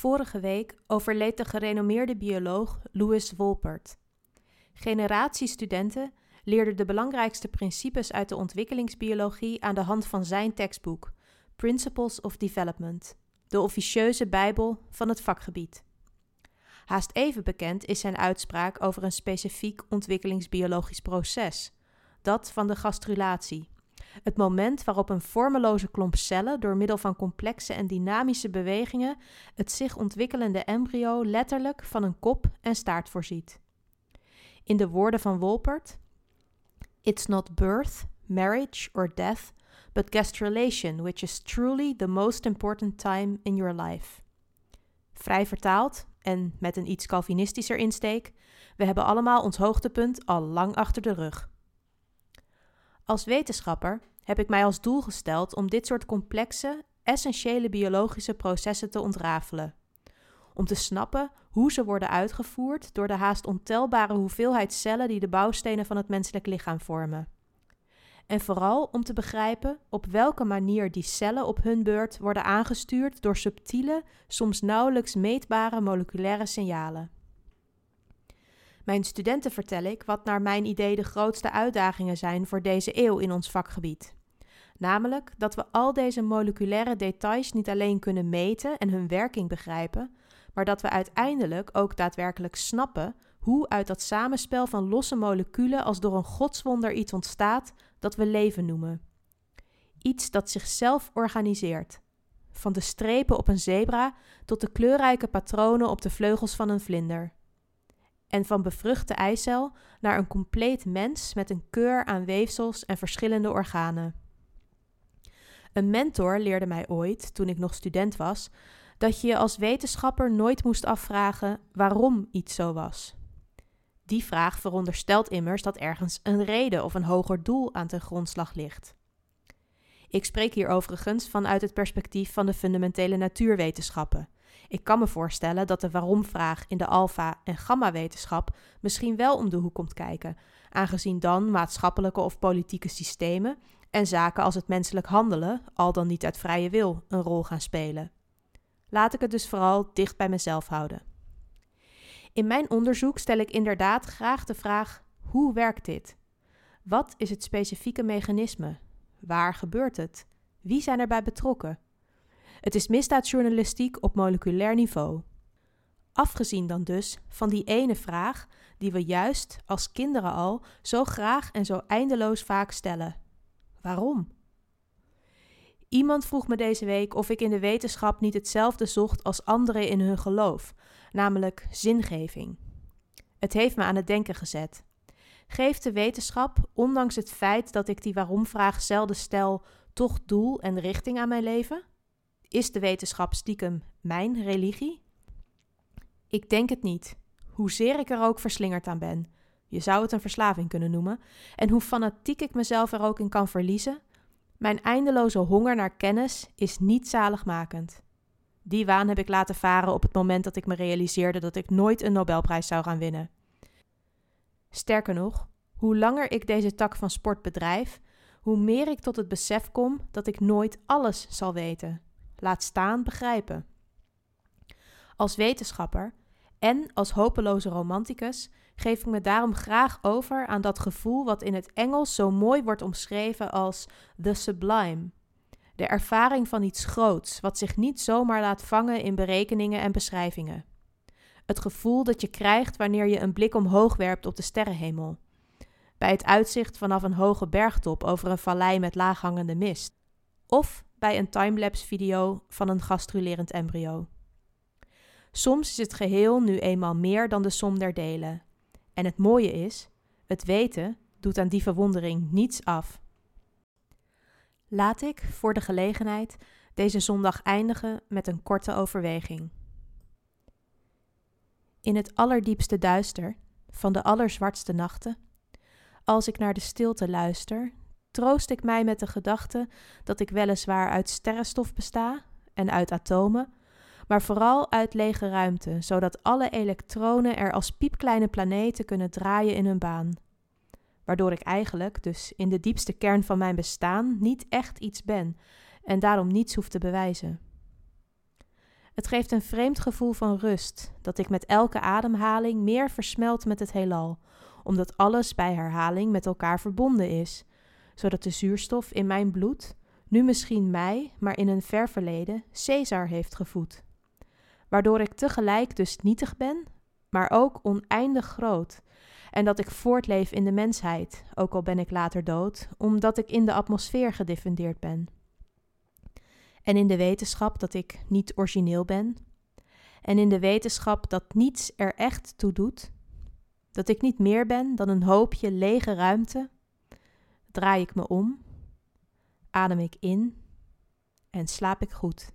Vorige week overleed de gerenommeerde bioloog Louis Wolpert. Generaties studenten leerden de belangrijkste principes uit de ontwikkelingsbiologie aan de hand van zijn tekstboek, Principles of Development, de officieuze bijbel van het vakgebied. Haast even bekend is zijn uitspraak over een specifiek ontwikkelingsbiologisch proces, dat van de gastrulatie. Het moment waarop een vormeloze klomp cellen door middel van complexe en dynamische bewegingen het zich ontwikkelende embryo letterlijk van een kop en staart voorziet. In de woorden van Wolpert: It's not birth, marriage or death, but gastrulation which is truly the most important time in your life. Vrij vertaald en met een iets Calvinistischer insteek: we hebben allemaal ons hoogtepunt al lang achter de rug. Als wetenschapper heb ik mij als doel gesteld om dit soort complexe, essentiële biologische processen te ontrafelen. Om te snappen hoe ze worden uitgevoerd door de haast ontelbare hoeveelheid cellen die de bouwstenen van het menselijk lichaam vormen. En vooral om te begrijpen op welke manier die cellen op hun beurt worden aangestuurd door subtiele, soms nauwelijks meetbare moleculaire signalen. Mijn studenten vertel ik wat naar mijn idee de grootste uitdagingen zijn voor deze eeuw in ons vakgebied. Namelijk dat we al deze moleculaire details niet alleen kunnen meten en hun werking begrijpen, maar dat we uiteindelijk ook daadwerkelijk snappen hoe uit dat samenspel van losse moleculen als door een godswonder iets ontstaat dat we leven noemen. Iets dat zichzelf organiseert. Van de strepen op een zebra tot de kleurrijke patronen op de vleugels van een vlinder en van bevruchte eicel naar een compleet mens met een keur aan weefsels en verschillende organen. Een mentor leerde mij ooit, toen ik nog student was, dat je je als wetenschapper nooit moest afvragen waarom iets zo was. Die vraag veronderstelt immers dat ergens een reden of een hoger doel aan ten grondslag ligt. Ik spreek hier overigens vanuit het perspectief van de fundamentele natuurwetenschappen, ik kan me voorstellen dat de waarom-vraag in de alfa- en gamma-wetenschap misschien wel om de hoek komt kijken, aangezien dan maatschappelijke of politieke systemen en zaken als het menselijk handelen, al dan niet uit vrije wil, een rol gaan spelen. Laat ik het dus vooral dicht bij mezelf houden. In mijn onderzoek stel ik inderdaad graag de vraag: hoe werkt dit? Wat is het specifieke mechanisme? Waar gebeurt het? Wie zijn erbij betrokken? Het is misdaadjournalistiek op moleculair niveau. Afgezien dan dus van die ene vraag die we juist als kinderen al zo graag en zo eindeloos vaak stellen: waarom? Iemand vroeg me deze week of ik in de wetenschap niet hetzelfde zocht als anderen in hun geloof, namelijk zingeving. Het heeft me aan het denken gezet. Geeft de wetenschap, ondanks het feit dat ik die waarom-vraag zelden stel, toch doel en richting aan mijn leven? Is de wetenschap stiekem mijn religie? Ik denk het niet, hoezeer ik er ook verslingerd aan ben. Je zou het een verslaving kunnen noemen. En hoe fanatiek ik mezelf er ook in kan verliezen, mijn eindeloze honger naar kennis is niet zaligmakend. Die waan heb ik laten varen op het moment dat ik me realiseerde dat ik nooit een Nobelprijs zou gaan winnen. Sterker nog, hoe langer ik deze tak van sport bedrijf, hoe meer ik tot het besef kom dat ik nooit alles zal weten laat staan begrijpen. Als wetenschapper en als hopeloze romanticus geef ik me daarom graag over aan dat gevoel wat in het Engels zo mooi wordt omschreven als the sublime. De ervaring van iets groots, wat zich niet zomaar laat vangen in berekeningen en beschrijvingen. Het gevoel dat je krijgt wanneer je een blik omhoog werpt op de sterrenhemel. Bij het uitzicht vanaf een hoge bergtop over een vallei met laaghangende mist. Of bij een timelapse video van een gastrulerend embryo. Soms is het geheel nu eenmaal meer dan de som der delen. En het mooie is, het weten doet aan die verwondering niets af. Laat ik, voor de gelegenheid, deze zondag eindigen met een korte overweging. In het allerdiepste duister van de allerzwartste nachten, als ik naar de stilte luister troost ik mij met de gedachte dat ik weliswaar uit sterrenstof besta en uit atomen, maar vooral uit lege ruimte, zodat alle elektronen er als piepkleine planeten kunnen draaien in hun baan. Waardoor ik eigenlijk, dus in de diepste kern van mijn bestaan, niet echt iets ben en daarom niets hoef te bewijzen. Het geeft een vreemd gevoel van rust, dat ik met elke ademhaling meer versmelt met het heelal, omdat alles bij herhaling met elkaar verbonden is, zodat de zuurstof in mijn bloed, nu misschien mij, maar in een ver verleden, Caesar heeft gevoed. Waardoor ik tegelijk dus nietig ben, maar ook oneindig groot, en dat ik voortleef in de mensheid, ook al ben ik later dood, omdat ik in de atmosfeer gediffundeerd ben. En in de wetenschap dat ik niet origineel ben, en in de wetenschap dat niets er echt toe doet, dat ik niet meer ben dan een hoopje lege ruimte, draai ik me om, adem ik in en slaap ik goed.